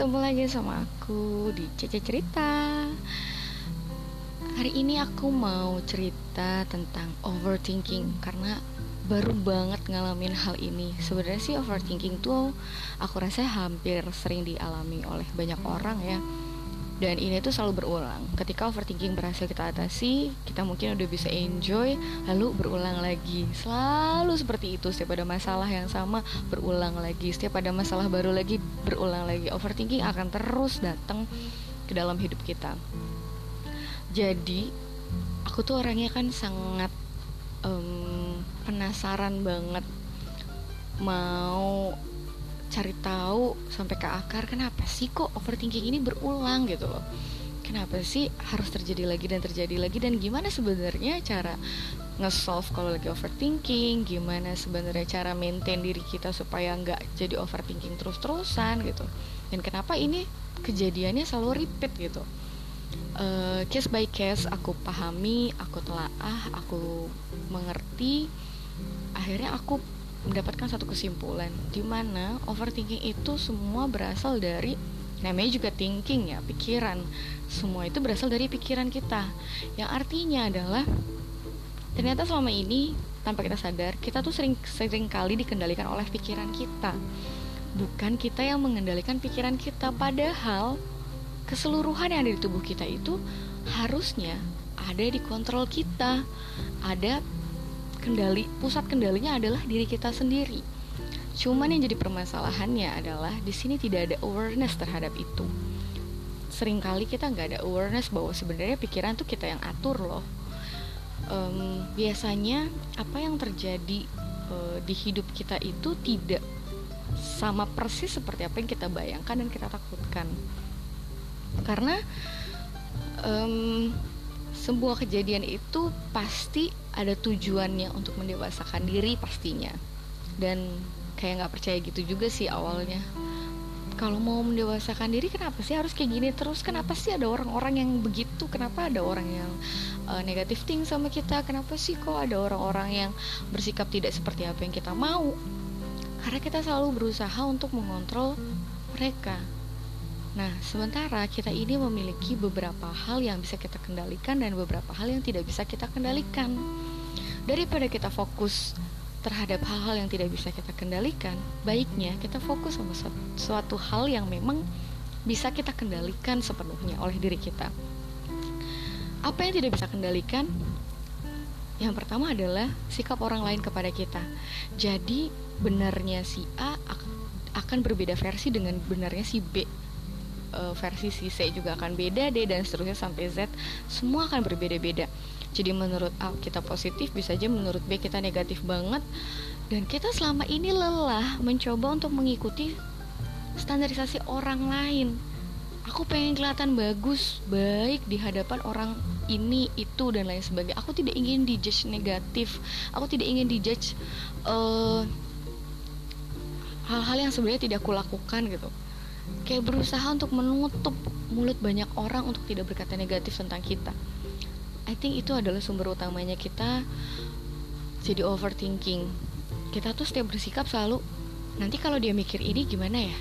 ketemu lagi sama aku di Cece Cerita. Hari ini aku mau cerita tentang overthinking Karena baru banget ngalamin hal ini. Sebenarnya sih overthinking tuh aku rasa hampir sering dialami oleh banyak orang ya dan ini tuh selalu berulang. Ketika overthinking berhasil kita atasi kita mungkin udah bisa enjoy lalu berulang lagi. Selalu seperti itu. Setiap ada masalah yang sama berulang lagi. Setiap ada masalah baru lagi berulang lagi. Overthinking akan terus datang ke dalam hidup kita. Jadi aku tuh orangnya kan sangat um, penasaran banget mau cari tahu sampai ke akar kenapa sih kok overthinking ini berulang gitu loh? Kenapa sih harus terjadi lagi dan terjadi lagi? Dan gimana sebenarnya cara nge-solve kalau lagi overthinking? Gimana sebenarnya cara maintain diri kita supaya nggak jadi overthinking terus-terusan gitu? Dan kenapa ini kejadiannya selalu repeat gitu? Uh, case by case aku pahami aku telaah aku mengerti. Akhirnya aku mendapatkan satu kesimpulan di mana overthinking itu semua berasal dari namanya juga thinking ya pikiran. Semua itu berasal dari pikiran kita. Yang artinya adalah ternyata selama ini tanpa kita sadar kita tuh sering sering kali dikendalikan oleh pikiran kita. Bukan kita yang mengendalikan pikiran kita padahal keseluruhan yang ada di tubuh kita itu harusnya ada di kontrol kita ada kendali pusat kendalinya adalah diri kita sendiri. Cuman yang jadi permasalahannya adalah di sini tidak ada awareness terhadap itu. Seringkali kita nggak ada awareness bahwa sebenarnya pikiran tuh kita yang atur loh. Um, biasanya apa yang terjadi uh, di hidup kita itu tidak sama persis seperti apa yang kita bayangkan dan kita takutkan. Karena um, sebuah kejadian itu pasti ada tujuannya untuk mendewasakan diri pastinya. Dan kayak nggak percaya gitu juga sih awalnya. Kalau mau mendewasakan diri kenapa sih harus kayak gini terus? Kenapa sih ada orang-orang yang begitu? Kenapa ada orang yang uh, negatif ting sama kita? Kenapa sih kok ada orang-orang yang bersikap tidak seperti apa yang kita mau? Karena kita selalu berusaha untuk mengontrol mereka Nah, sementara kita ini memiliki beberapa hal yang bisa kita kendalikan dan beberapa hal yang tidak bisa kita kendalikan. Daripada kita fokus terhadap hal-hal yang tidak bisa kita kendalikan, baiknya kita fokus sama suatu hal yang memang bisa kita kendalikan sepenuhnya oleh diri kita. Apa yang tidak bisa kendalikan? Yang pertama adalah sikap orang lain kepada kita. Jadi, benarnya si A akan berbeda versi dengan benarnya si B uh, versi si C juga akan beda D dan seterusnya sampai Z semua akan berbeda-beda. Jadi menurut A kita positif bisa aja menurut B kita negatif banget. Dan kita selama ini lelah mencoba untuk mengikuti standarisasi orang lain. Aku pengen kelihatan bagus baik di hadapan orang ini itu dan lain sebagainya. Aku tidak ingin dijudge negatif. Aku tidak ingin dijudge uh, hal-hal yang sebenarnya tidak aku lakukan gitu kayak berusaha untuk menutup mulut banyak orang untuk tidak berkata negatif tentang kita. I think itu adalah sumber utamanya kita jadi overthinking. Kita tuh setiap bersikap selalu nanti kalau dia mikir ini gimana ya?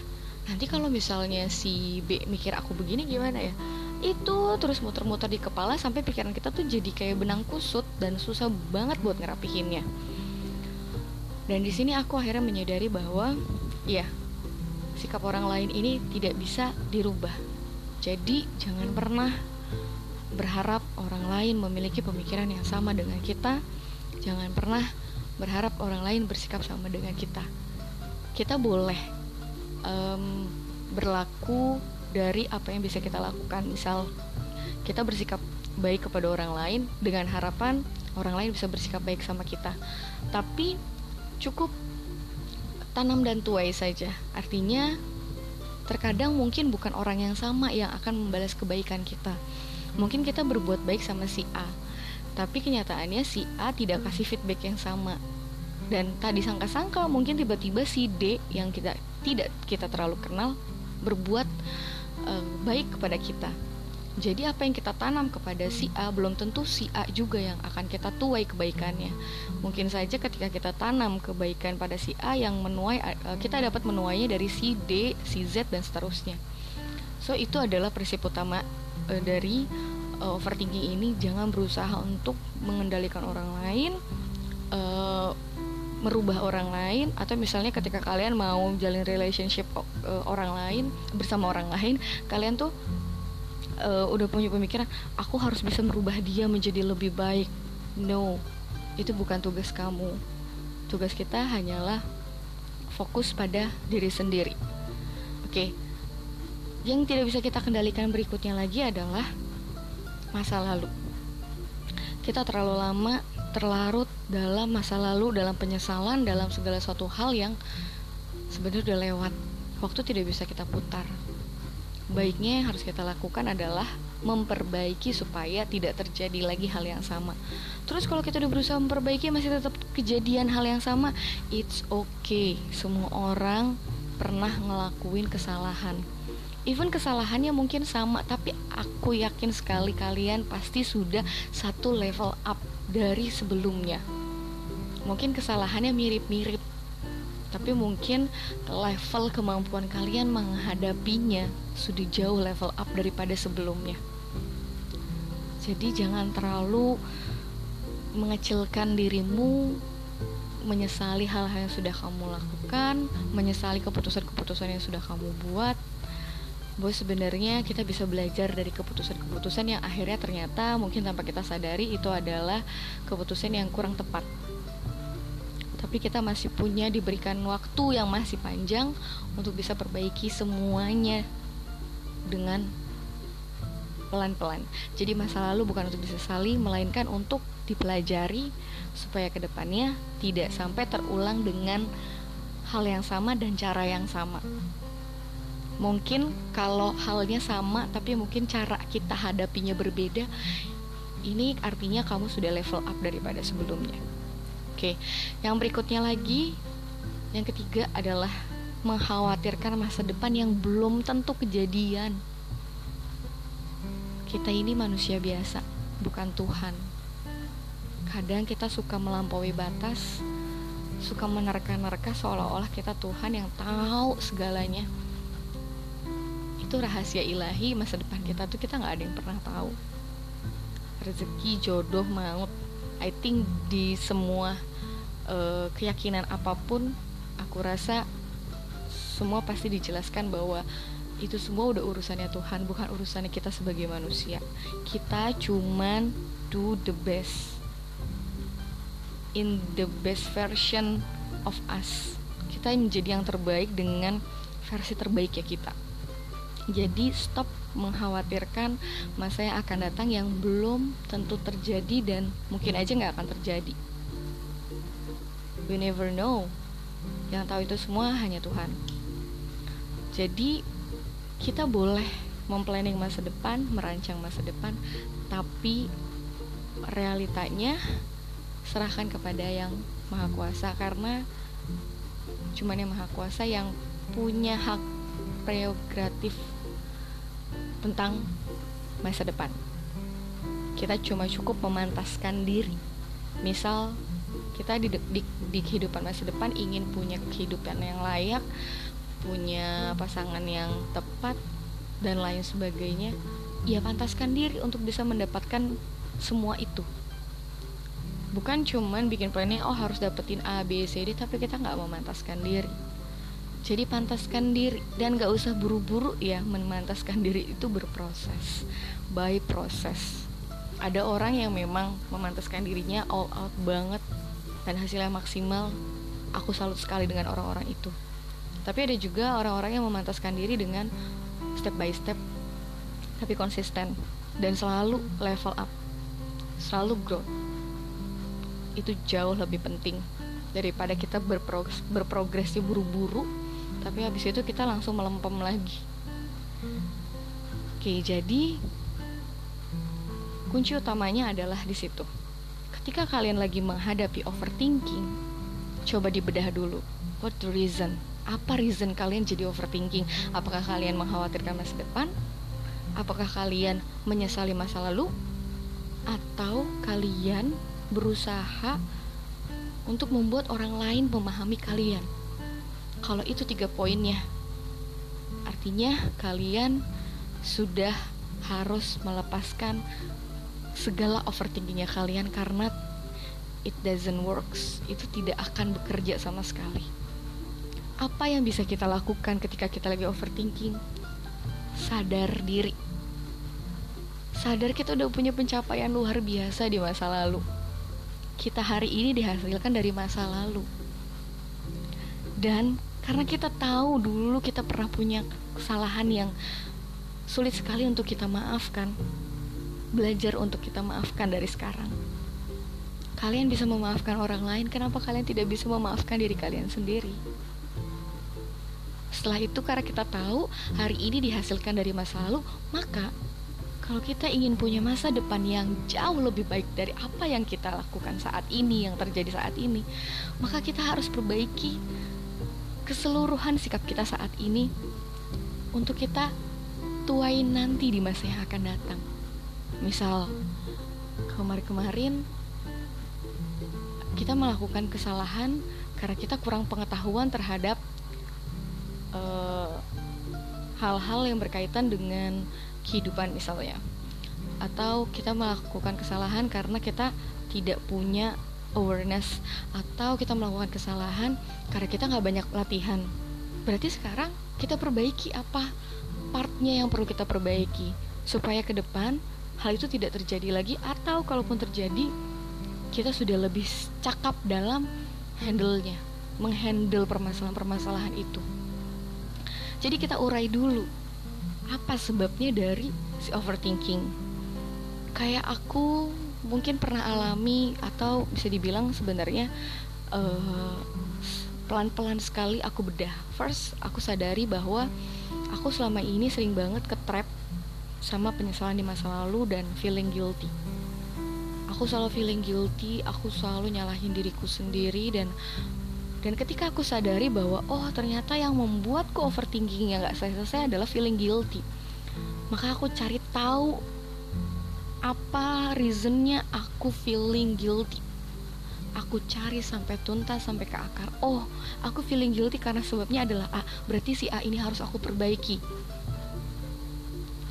Nanti kalau misalnya si B mikir aku begini gimana ya? Itu terus muter-muter di kepala sampai pikiran kita tuh jadi kayak benang kusut dan susah banget buat ngerapihinnya. Dan di sini aku akhirnya menyadari bahwa ya sikap orang lain ini tidak bisa dirubah. Jadi, jangan pernah berharap orang lain memiliki pemikiran yang sama dengan kita. Jangan pernah berharap orang lain bersikap sama dengan kita. Kita boleh um, berlaku dari apa yang bisa kita lakukan. Misal, kita bersikap baik kepada orang lain dengan harapan orang lain bisa bersikap baik sama kita. Tapi cukup tanam dan tuai saja. Artinya, terkadang mungkin bukan orang yang sama yang akan membalas kebaikan kita. Mungkin kita berbuat baik sama si A, tapi kenyataannya si A tidak kasih feedback yang sama. Dan tadi sangka-sangka mungkin tiba-tiba si D yang kita tidak kita terlalu kenal berbuat uh, baik kepada kita. Jadi apa yang kita tanam kepada si A belum tentu si A juga yang akan kita tuai kebaikannya. Mungkin saja ketika kita tanam kebaikan pada si A yang menuai eh, kita dapat menuainya dari si D, si Z dan seterusnya. so itu adalah prinsip utama uh, dari uh, overthinking ini jangan berusaha untuk mengendalikan orang lain merubah orang lain atau misalnya ketika kalian mau jalin relationship orang lain bersama orang lain kalian tuh uh, udah punya pemikiran aku harus bisa merubah dia menjadi lebih baik no itu bukan tugas kamu tugas kita hanyalah fokus pada diri sendiri oke okay. yang tidak bisa kita kendalikan berikutnya lagi adalah masa lalu kita terlalu lama terlarut dalam masa lalu, dalam penyesalan, dalam segala suatu hal yang sebenarnya udah lewat. Waktu tidak bisa kita putar. Baiknya yang harus kita lakukan adalah memperbaiki supaya tidak terjadi lagi hal yang sama. Terus kalau kita udah berusaha memperbaiki masih tetap kejadian hal yang sama, it's okay. Semua orang pernah ngelakuin kesalahan even kesalahannya mungkin sama tapi aku yakin sekali kalian pasti sudah satu level up dari sebelumnya mungkin kesalahannya mirip-mirip tapi mungkin level kemampuan kalian menghadapinya sudah jauh level up daripada sebelumnya jadi jangan terlalu mengecilkan dirimu menyesali hal-hal yang sudah kamu lakukan, menyesali keputusan-keputusan yang sudah kamu buat, bahwa sebenarnya kita bisa belajar dari keputusan-keputusan yang akhirnya ternyata mungkin tanpa kita sadari itu adalah keputusan yang kurang tepat. Tapi kita masih punya diberikan waktu yang masih panjang untuk bisa perbaiki semuanya dengan pelan-pelan. Jadi masa lalu bukan untuk disesali, melainkan untuk dipelajari supaya ke depannya tidak sampai terulang dengan hal yang sama dan cara yang sama mungkin kalau halnya sama tapi mungkin cara kita hadapinya berbeda ini artinya kamu sudah level up daripada sebelumnya oke yang berikutnya lagi. Yang ketiga adalah mengkhawatirkan masa depan yang belum tentu kejadian. Kita ini manusia biasa bukan Tuhan. Kadang kita suka melampaui batas suka menerka-nerka seolah-olah kita Tuhan yang tahu segalanya. Itu rahasia ilahi masa depan kita tuh kita nggak ada yang pernah tahu. Rezeki jodoh maut. I think di semua uh, keyakinan apa pun aku rasa semua pasti dijelaskan bahwa itu semua udah urusannya Tuhan bukan urusannya kita sebagai manusia. Kita cuman do the best. In the best version of us. Kita menjadi yang terbaik dengan versi terbaik ya kita. Jadi stop mengkhawatirkan masa yang akan datang yang belum tentu terjadi dan mungkin aja nggak akan terjadi. We never know. Yang tahu itu semua hanya Tuhan. Jadi kita boleh memplanning masa depan, merancang masa depan, tapi realitanya serahkan kepada yang maha kuasa karena cuman yang maha kuasa yang punya hak prerogatif tentang masa depan. Kita cuma cukup memantaskan diri. Misal kita di, di, di kehidupan masa depan ingin punya kehidupan yang layak, punya pasangan yang tepat dan lain sebagainya. Ya pantaskan diri untuk bisa mendapatkan semua itu. Bukan cuman bikin planning oh harus dapetin A, B, C, D tapi kita nggak memantaskan diri jadi pantaskan diri dan gak usah buru-buru ya memantaskan diri itu berproses by proses ada orang yang memang memantaskan dirinya all out banget dan hasilnya maksimal aku salut sekali dengan orang-orang itu. Tapi ada juga orang-orang yang memantaskan diri dengan step by step tapi konsisten dan selalu level up selalu grow. Itu jauh lebih penting daripada kita berprogres, berprogresi buru-buru tapi habis itu kita langsung melempem lagi. Oke jadi kunci utamanya adalah di situ ketika kalian lagi menghadapi overthinking coba dibedah dulu. What the reason? Apa reason kalian jadi overthinking? Apakah kalian mengkhawatirkan masa depan? Apakah kalian menyesali masa lalu? Atau kalian berusaha untuk membuat orang lain memahami kalian? Kalau itu tiga poinnya, artinya kalian sudah harus melepaskan segala overthinkingnya kalian karena it doesn't works. Itu tidak akan bekerja sama sekali. Apa yang bisa kita lakukan ketika kita lagi overthinking? Sadar diri. Sadar kita udah punya pencapaian luar biasa di masa lalu. Kita hari ini dihasilkan dari masa lalu. Dan karena kita tahu dulu kita pernah punya kesalahan yang sulit sekali untuk kita maafkan belajar untuk kita maafkan dari sekarang kalian bisa memaafkan orang lain kenapa kalian tidak bisa memaafkan diri kalian sendiri setelah itu karena kita tahu hari ini dihasilkan dari masa lalu maka kalau kita ingin punya masa depan yang jauh lebih baik dari apa yang kita lakukan saat ini, yang terjadi saat ini, maka kita harus perbaiki keseluruhan sikap kita saat ini untuk kita tuain nanti di masa yang akan datang. Misal, kemarin-kemarin kita melakukan kesalahan karena kita kurang pengetahuan terhadap eh, hal-hal uh, yang berkaitan dengan kehidupan misalnya. Atau kita melakukan kesalahan karena kita tidak punya awareness. Atau kita melakukan kesalahan karena kita nggak banyak latihan. Berarti sekarang kita perbaiki apa partnya yang perlu kita perbaiki supaya ke depan hal itu tidak terjadi lagi atau kalaupun terjadi kita sudah lebih cakap dalam handle-nya menghandle permasalahan-permasalahan itu. Jadi kita urai dulu apa sebabnya dari si overthinking? Kayak aku mungkin pernah alami atau bisa dibilang sebenarnya uh, pelan-pelan sekali aku bedah. First aku sadari bahwa aku selama ini sering banget ke trap sama penyesalan di masa lalu dan feeling guilty. Aku selalu feeling guilty aku selalu nyalahin diriku sendiri dan dan ketika aku sadari bahwa oh ternyata yang membuatku overthinking yang gak selesai-selesai adalah feeling guilty. Maka aku cari tahu apa reasonnya aku feeling guilty. Aku cari sampai tuntas sampai ke akar. Oh aku feeling guilty karena sebabnya adalah A. Berarti si A ini harus aku perbaiki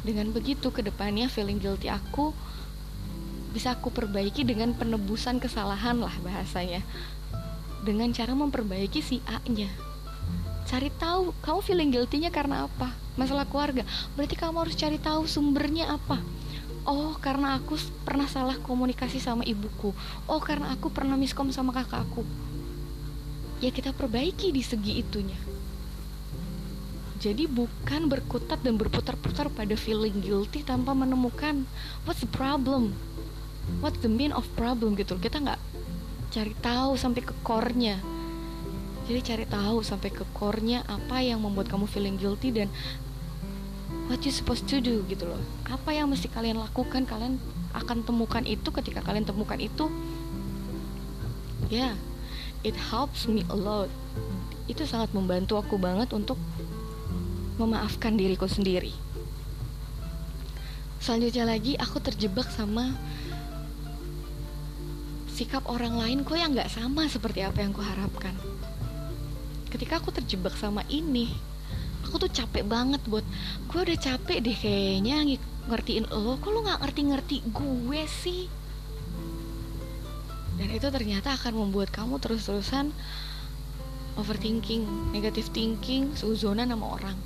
Dengan begitu ke depannya feeling guilty aku bisa aku perbaiki dengan penebusan kesalahan lah bahasanya dengan cara memperbaiki si A-nya. Cari tahu kamu feeling guilty-nya karena apa? Masalah keluarga. Berarti kamu harus cari tahu sumbernya apa. Oh, karena aku pernah salah komunikasi sama ibuku. Oh, karena aku pernah miskom sama kakakku. Ya kita perbaiki di segi itunya. Jadi bukan berkutat dan berputar-putar pada feeling guilty tanpa menemukan what's the problem, what's the mean of problem? gitu. Kita nggak cari tahu sampai ke core-nya. Jadi cari tahu sampai ke core-nya apa yang membuat kamu feeling guilty dan what you supposed to do gitu loh. Apa yang mesti kalian lakukan? Kalian akan temukan itu ketika kalian temukan itu. Ya yeah, it helps me a lot. Itu sangat membantu aku banget untuk memaafkan diriku sendiri. Selanjutnya lagi aku terjebak sama sikap orang lain kok yang nggak sama seperti apa yang kuharapkan. Ketika aku terjebak sama ini aku tuh capek banget buat gue udah capek deh kayaknya ngertiin lo kok lo nggak ngerti-ngerti gue sih? Dan itu ternyata akan membuat kamu terus-terusan overthinking, negative thinking, suzona sama orang.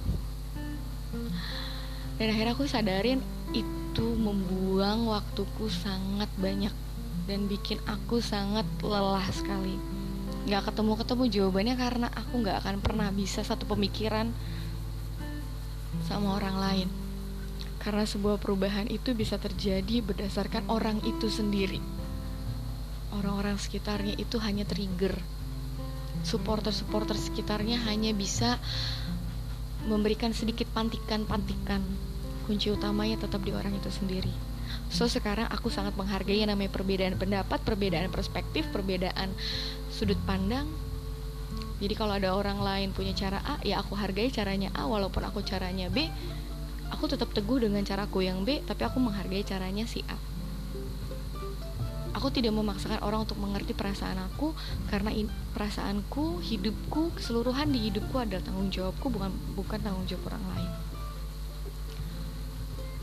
Dan akhirnya aku sadarin itu membuang waktuku sangat banyak dan bikin aku sangat lelah sekali. Gak ketemu-ketemu jawabannya karena aku gak akan pernah bisa satu pemikiran sama orang lain. Karena sebuah perubahan itu bisa terjadi berdasarkan orang itu sendiri. Orang-orang sekitarnya itu hanya trigger. Supporter-supporter sekitarnya hanya bisa memberikan sedikit pantikan-pantikan Kunci utamanya tetap di orang itu sendiri So sekarang aku sangat menghargai yang namanya perbedaan pendapat, perbedaan perspektif, perbedaan sudut pandang. Jadi kalau ada orang lain punya cara A, ya aku hargai caranya A walaupun aku caranya B. Aku tetap teguh dengan caraku yang B, tapi aku menghargai caranya si A. Aku tidak memaksakan orang untuk mengerti perasaan aku karena perasaanku, hidupku, keseluruhan di hidupku adalah tanggung jawabku bukan bukan tanggung jawab orang lain.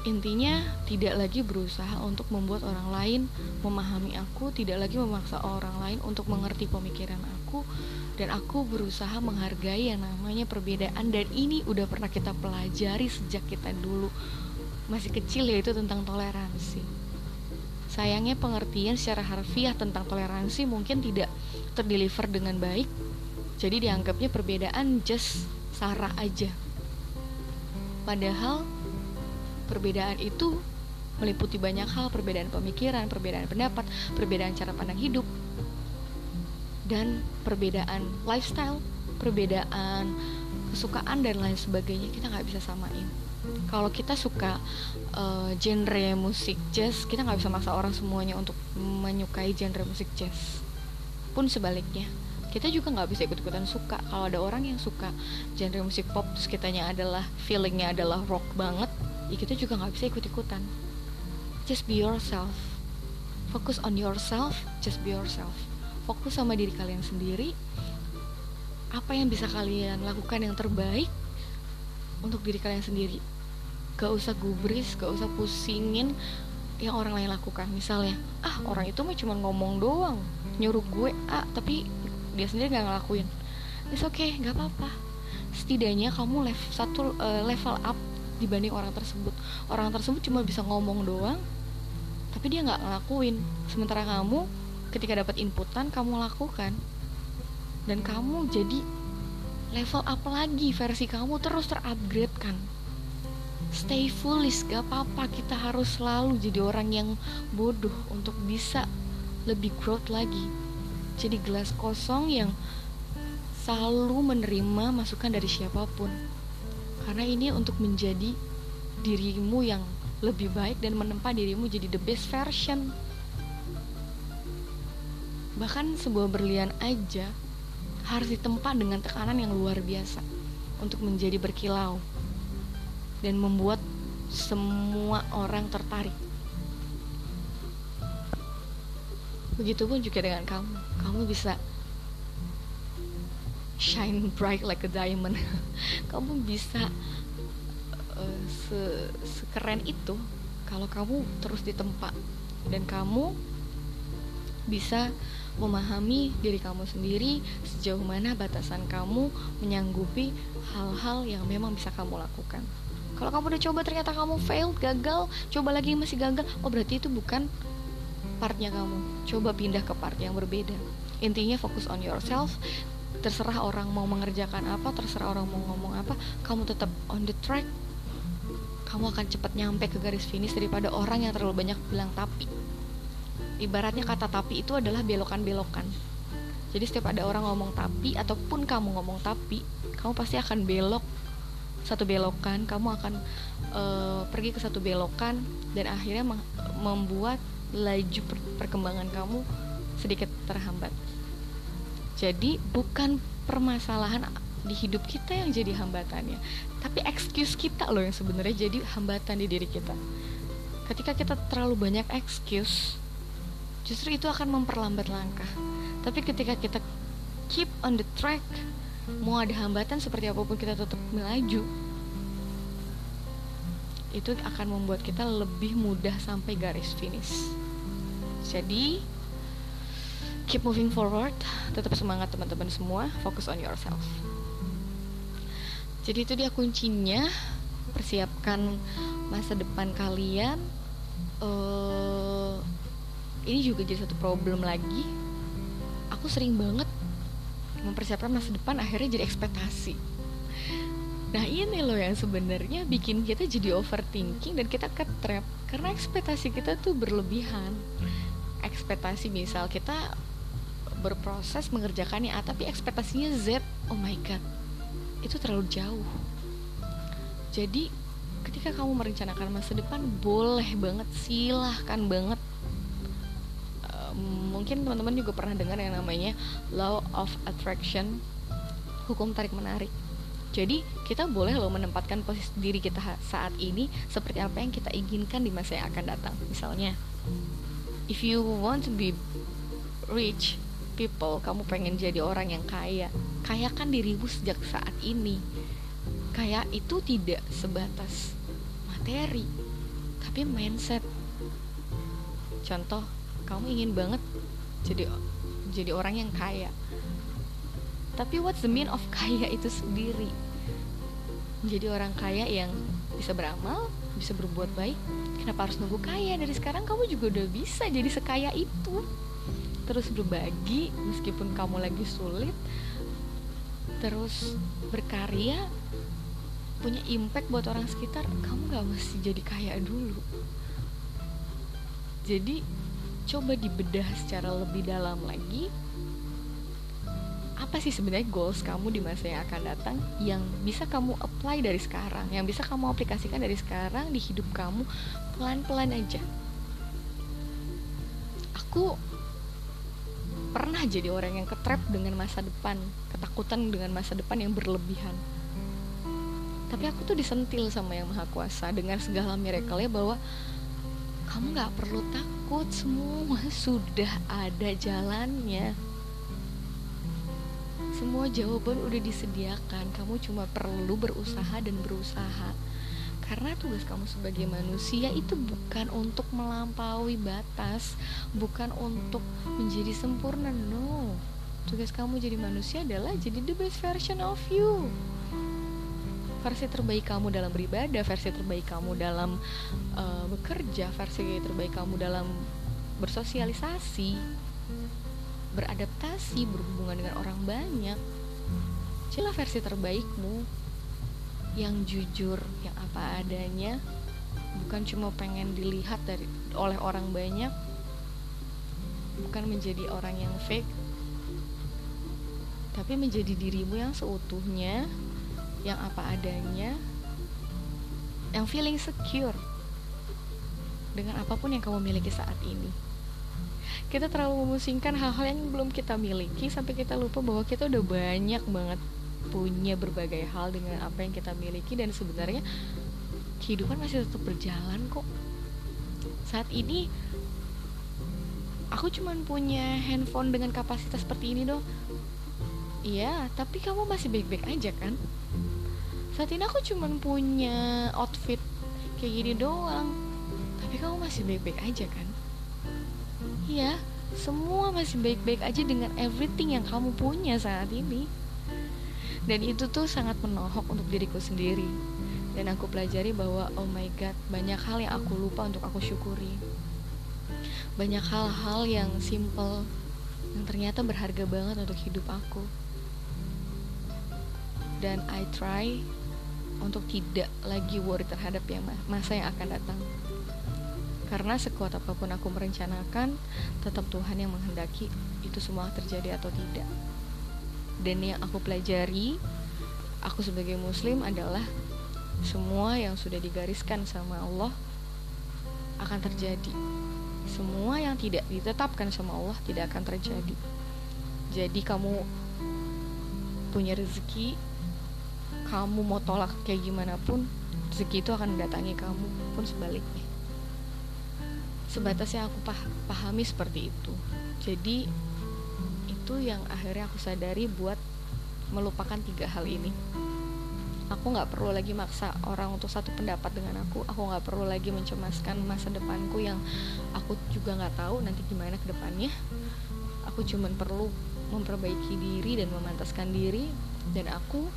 Intinya tidak lagi berusaha untuk membuat orang lain memahami aku, tidak lagi memaksa orang lain untuk mengerti pemikiran aku dan aku berusaha menghargai yang namanya perbedaan dan ini udah pernah kita pelajari sejak kita dulu masih kecil yaitu tentang toleransi. Sayangnya pengertian secara harfiah tentang toleransi mungkin tidak terdeliver dengan baik. Jadi dianggapnya perbedaan just sarah aja. Padahal perbedaan itu meliputi banyak hal, perbedaan pemikiran, perbedaan pendapat, perbedaan cara pandang hidup, dan perbedaan lifestyle, perbedaan kesukaan dan lain sebagainya kita nggak bisa samain. Kalau kita suka uh, genre musik jazz, kita nggak bisa maksa orang semuanya untuk menyukai genre musik jazz. Pun sebaliknya, kita juga nggak bisa ikut-ikutan suka. Kalau ada orang yang suka genre musik pop, terus kitanya adalah feelingnya adalah rock banget, ya kita juga nggak bisa ikut-ikutan. Just be yourself. Fokus on yourself just be yourself. Fokus sama diri kalian sendiri. Apa yang bisa kalian lakukan yang terbaik untuk diri kalian sendiri? Gak usah gubris gak usah pusingin yang orang lain lakukan. Misalnya ah orang itu mah cuma ngomong doang nyuruh gue ah tapi dia sendiri nggak ngelakuin. It's okay nggak apa-apa. Setidaknya kamu level satu uh, level up dibanding orang tersebut. Orang tersebut cuma bisa ngomong doang tapi dia nggak ngelakuin. Sementara kamu ketika dapat inputan kamu lakukan. Dan kamu jadi level up lagi versi kamu terus terupgrade kan. Stay foolish gak apa-apa. Kita harus selalu jadi orang yang bodoh untuk bisa lebih growth lagi. Jadi gelas kosong yang selalu menerima masukan dari siapa pun karena ini untuk menjadi dirimu yang lebih baik dan menempa dirimu jadi the best version. Bahkan sebuah berlian aja harus ditempa dengan tekanan yang luar biasa untuk menjadi berkilau dan membuat semua orang tertarik. Begitupun juga dengan kamu. Kamu bisa shine bright like a diamond kamu bisa uh, se sekeren itu kalau kamu terus ditempa dan kamu bisa memahami diri kamu sendiri sejauh mana batasan kamu menyanggupi hal-hal yang memang bisa kamu lakukan. Kalau kamu udah coba ternyata kamu failed, gagal, coba lagi masih gagal, oh berarti itu bukan partnya kamu. Coba pindah ke part yang berbeda. Intinya fokus on yourself, terserah orang mau mengerjakan apa terserah orang mau ngomong apa kamu tetap on the track. Kamu akan cepat nyampe ke garis finish daripada orang yang terlalu banyak bilang tapi. Ibaratnya kata tapi itu adalah belokan-belokan. Jadi setiap ada orang ngomong tapi ataupun kamu ngomong tapi kamu pasti akan belok satu belokan kamu akan uh, pergi ke satu belokan dan akhirnya membuat laju perkembangan kamu sedikit terhambat jadi bukan permasalahan di hidup kita yang jadi hambatannya, tapi excuse kita loh yang sebenarnya jadi hambatan di diri kita. Ketika kita terlalu banyak excuse, justru itu akan memperlambat langkah. Tapi ketika kita keep on the track, mau ada hambatan seperti apa pun kita tetap melaju, itu akan membuat kita lebih mudah sampai garis finish. Jadi, keep moving forward. Tetap semangat teman-teman semua. Fokus on yourself. Jadi itu dia kuncinya. Persiapkan masa depan kalian. Uh, ini juga jadi satu problem lagi. Aku sering banget mempersiapkan masa depan akhirnya jadi ekspektasi. Nah ini loh yang sebenarnya bikin kita jadi overthinking dan kita ke trap karena ekspektasi kita tuh berlebihan. Ekspektasi misal kita berproses mengerjakannya A tapi ekspektasinya Z. Oh my god itu terlalu jauh. Jadi ketika kamu merencanakan masa depan boleh banget silahkan banget. Mungkin teman-teman juga pernah dengar yang namanya law of attraction hukum tarik menarik. Jadi kita boleh loh menempatkan posisi diri kita saat ini seperti apa yang kita inginkan di masa yang akan datang. Misalnya if you want to be rich people kamu pengen jadi orang yang kaya. Kayakan dirimu sejak saat ini. Kaya itu tidak sebatas materi tapi mindset. Contoh kamu ingin banget jadi jadi orang yang kaya. Tapi what's the mean of kaya itu sendiri? Menjadi orang kaya yang bisa beramal bisa berbuat baik kenapa harus nunggu kaya? Dari sekarang kamu juga udah bisa jadi sekaya itu terus berbagi meskipun kamu lagi sulit terus berkarya punya impact buat orang sekitar kamu gak mesti jadi kaya dulu. Jadi coba dibedah secara lebih dalam lagi. Apa sih sebenarnya goals kamu di masa yang akan datang yang bisa kamu apply dari sekarang yang bisa kamu aplikasikan dari sekarang di hidup kamu pelan-pelan aja? Aku pernah jadi orang yang ketrap dengan masa depan ketakutan dengan masa depan yang berlebihan. Tapi aku tuh disentil sama yang maha kuasa dengan segala miracle ya bahwa kamu nggak perlu takut semua sudah ada jalannya. Semua jawaban udah disediakan kamu cuma perlu berusaha dan berusaha karena tugas kamu sebagai manusia itu bukan untuk melampaui batas bukan untuk menjadi sempurna no. Tugas kamu jadi manusia adalah jadi the best version of you. Versi terbaik kamu dalam beribadah, versi terbaik kamu dalam uh, bekerja, versi terbaik kamu dalam bersosialisasi, beradaptasi, berhubungan dengan orang banyak. Cila versi terbaikmu yang jujur, yang apa adanya, bukan cuma pengen dilihat dari oleh orang banyak, bukan menjadi orang yang fake, tapi menjadi dirimu yang seutuhnya yang apa adanya yang feeling secure dengan apa pun yang kamu miliki saat ini. Kita terlalu memusingkan hal-hal yang belum kita miliki sampai kita lupa bahwa kita udah banyak banget punya berbagai hal dengan apa yang kita miliki dan sebenarnya kehidupan masih tetap berjalan kok. Saat ini aku cuman punya handphone dengan kapasitas seperti ini dong. Iya tapi kamu masih baik-baik aja kan? Saat ini aku cuma punya outfit kayak gini doang. Tapi kamu masih baik-baik aja kan? Iya semua masih baik-baik aja dengan everything yang kamu punya saat ini dan itu tuh sangat menohok untuk diriku sendiri dan aku pelajari bahwa oh my god banyak hal yang aku lupa untuk aku syukuri banyak hal-hal yang simple yang ternyata berharga banget untuk hidup aku dan I try untuk tidak lagi worry terhadap yang masa yang akan datang. Karena sekuat apa pun aku merencanakan, tetap Tuhan yang menghendaki itu semua terjadi atau tidak. Dan yang aku pelajari, aku sebagai muslim adalah semua yang sudah digariskan sama Allah akan terjadi. Semua yang tidak ditetapkan sama Allah tidak akan terjadi. Jadi kamu punya rezeki kamu mau tolak kayak gimana pun rezeki itu akan mendatangi kamu pun sebaliknya sebatas yang aku pah pahami seperti itu jadi itu yang akhirnya aku sadari buat melupakan tiga hal ini. Aku nggak perlu lagi maksa orang untuk satu pendapat dengan aku. Aku nggak perlu lagi mencemaskan masa depanku yang aku juga nggak tahu nanti gimana ke depannya. Aku cuman perlu memperbaiki diri dan memantaskan diri. Dan aku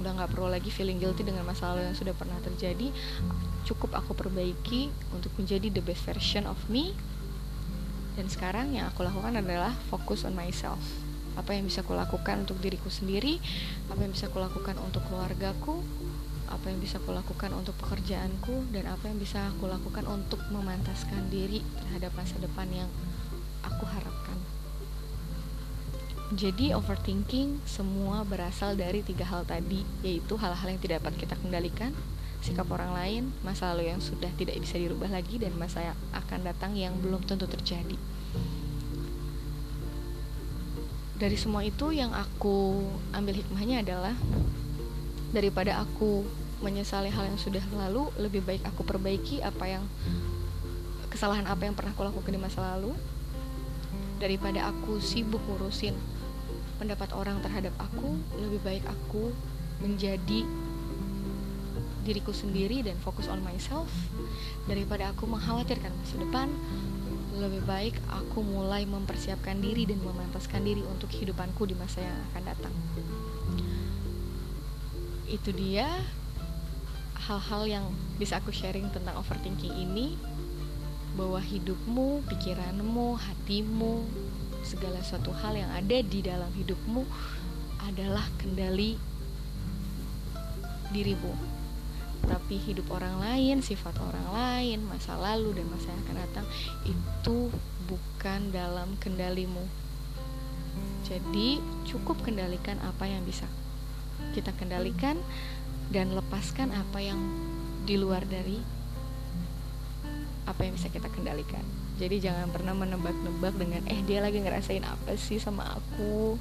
udah nggak perlu lagi feeling guilty dengan masa lalu yang sudah pernah terjadi. Cukup aku perbaiki untuk menjadi the best version of me dan sekarang yang aku lakukan adalah fokus on myself. Apa yang bisa aku lakukan untuk diriku sendiri apa yang bisa aku lakukan untuk keluargaku apa yang bisa aku lakukan untuk pekerjaanku dan apa yang bisa aku lakukan untuk memantaskan diri terhadap masa depan yang aku harapkan. Jadi overthinking semua berasal dari tiga hal tadi, yaitu hal-hal yang tidak dapat kita kendalikan, sikap orang lain, masa lalu yang sudah tidak bisa dirubah lagi, dan masa yang akan datang yang belum tentu terjadi. Dari semua itu yang aku ambil hikmahnya adalah daripada aku menyesali hal yang sudah lalu, lebih baik aku perbaiki apa yang kesalahan apa yang pernah aku lakukan di masa lalu daripada aku sibuk ngurusin pendapat orang terhadap aku lebih baik aku menjadi diriku sendiri dan fokus on myself daripada aku mengkhawatirkan masa depan lebih baik aku mulai mempersiapkan diri dan memantaskan diri untuk kehidupanku di masa yang akan datang. Itu dia hal-hal yang bisa aku sharing tentang overthinking ini. Bahwa hidupmu, pikiranmu, hatimu, segala suatu hal yang ada di dalam hidupmu adalah kendali dirimu tapi hidup orang lain, sifat orang lain, masa lalu dan masa yang akan datang itu bukan dalam kendalimu. Jadi, cukup kendalikan apa yang bisa kita kendalikan dan lepaskan apa yang di luar dari apa yang bisa kita kendalikan jadi jangan pernah menebak-nebak dengan eh dia lagi ngerasain apa sih sama aku?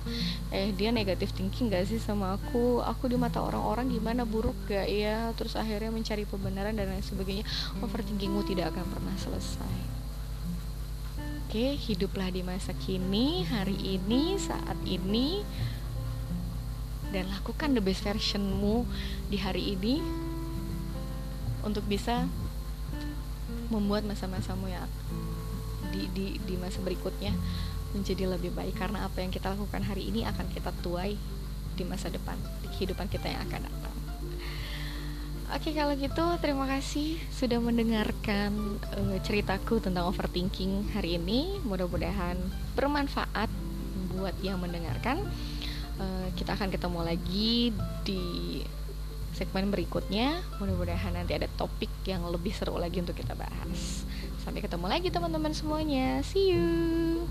Eh dia negatif thinking gak sih sama aku? Aku di mata orang-orang gimana? Buruk gak ya terus akhirnya mencari pembenaran dan lain sebagainya. Overthinkingmu tidak akan pernah selesai. Oke hiduplah di masa kini hari ini saat ini dan lakukan the best versionmu di hari ini untuk bisa membuat masa-masamu yang di, di, di masa berikutnya menjadi lebih baik karena apa yang kita lakukan hari ini akan kita tuai di masa depan di kehidupan kita yang akan datang. Oke kalau gitu terima kasih sudah mendengarkan uh, ceritaku tentang overthinking hari ini. Mudah-mudahan bermanfaat buat yang mendengarkan. Uh, kita akan ketemu lagi di segmen berikutnya mudah-mudahan nanti ada topik yang lebih seru lagi untuk kita bahas sampai ketemu lagi teman-teman semuanya. See you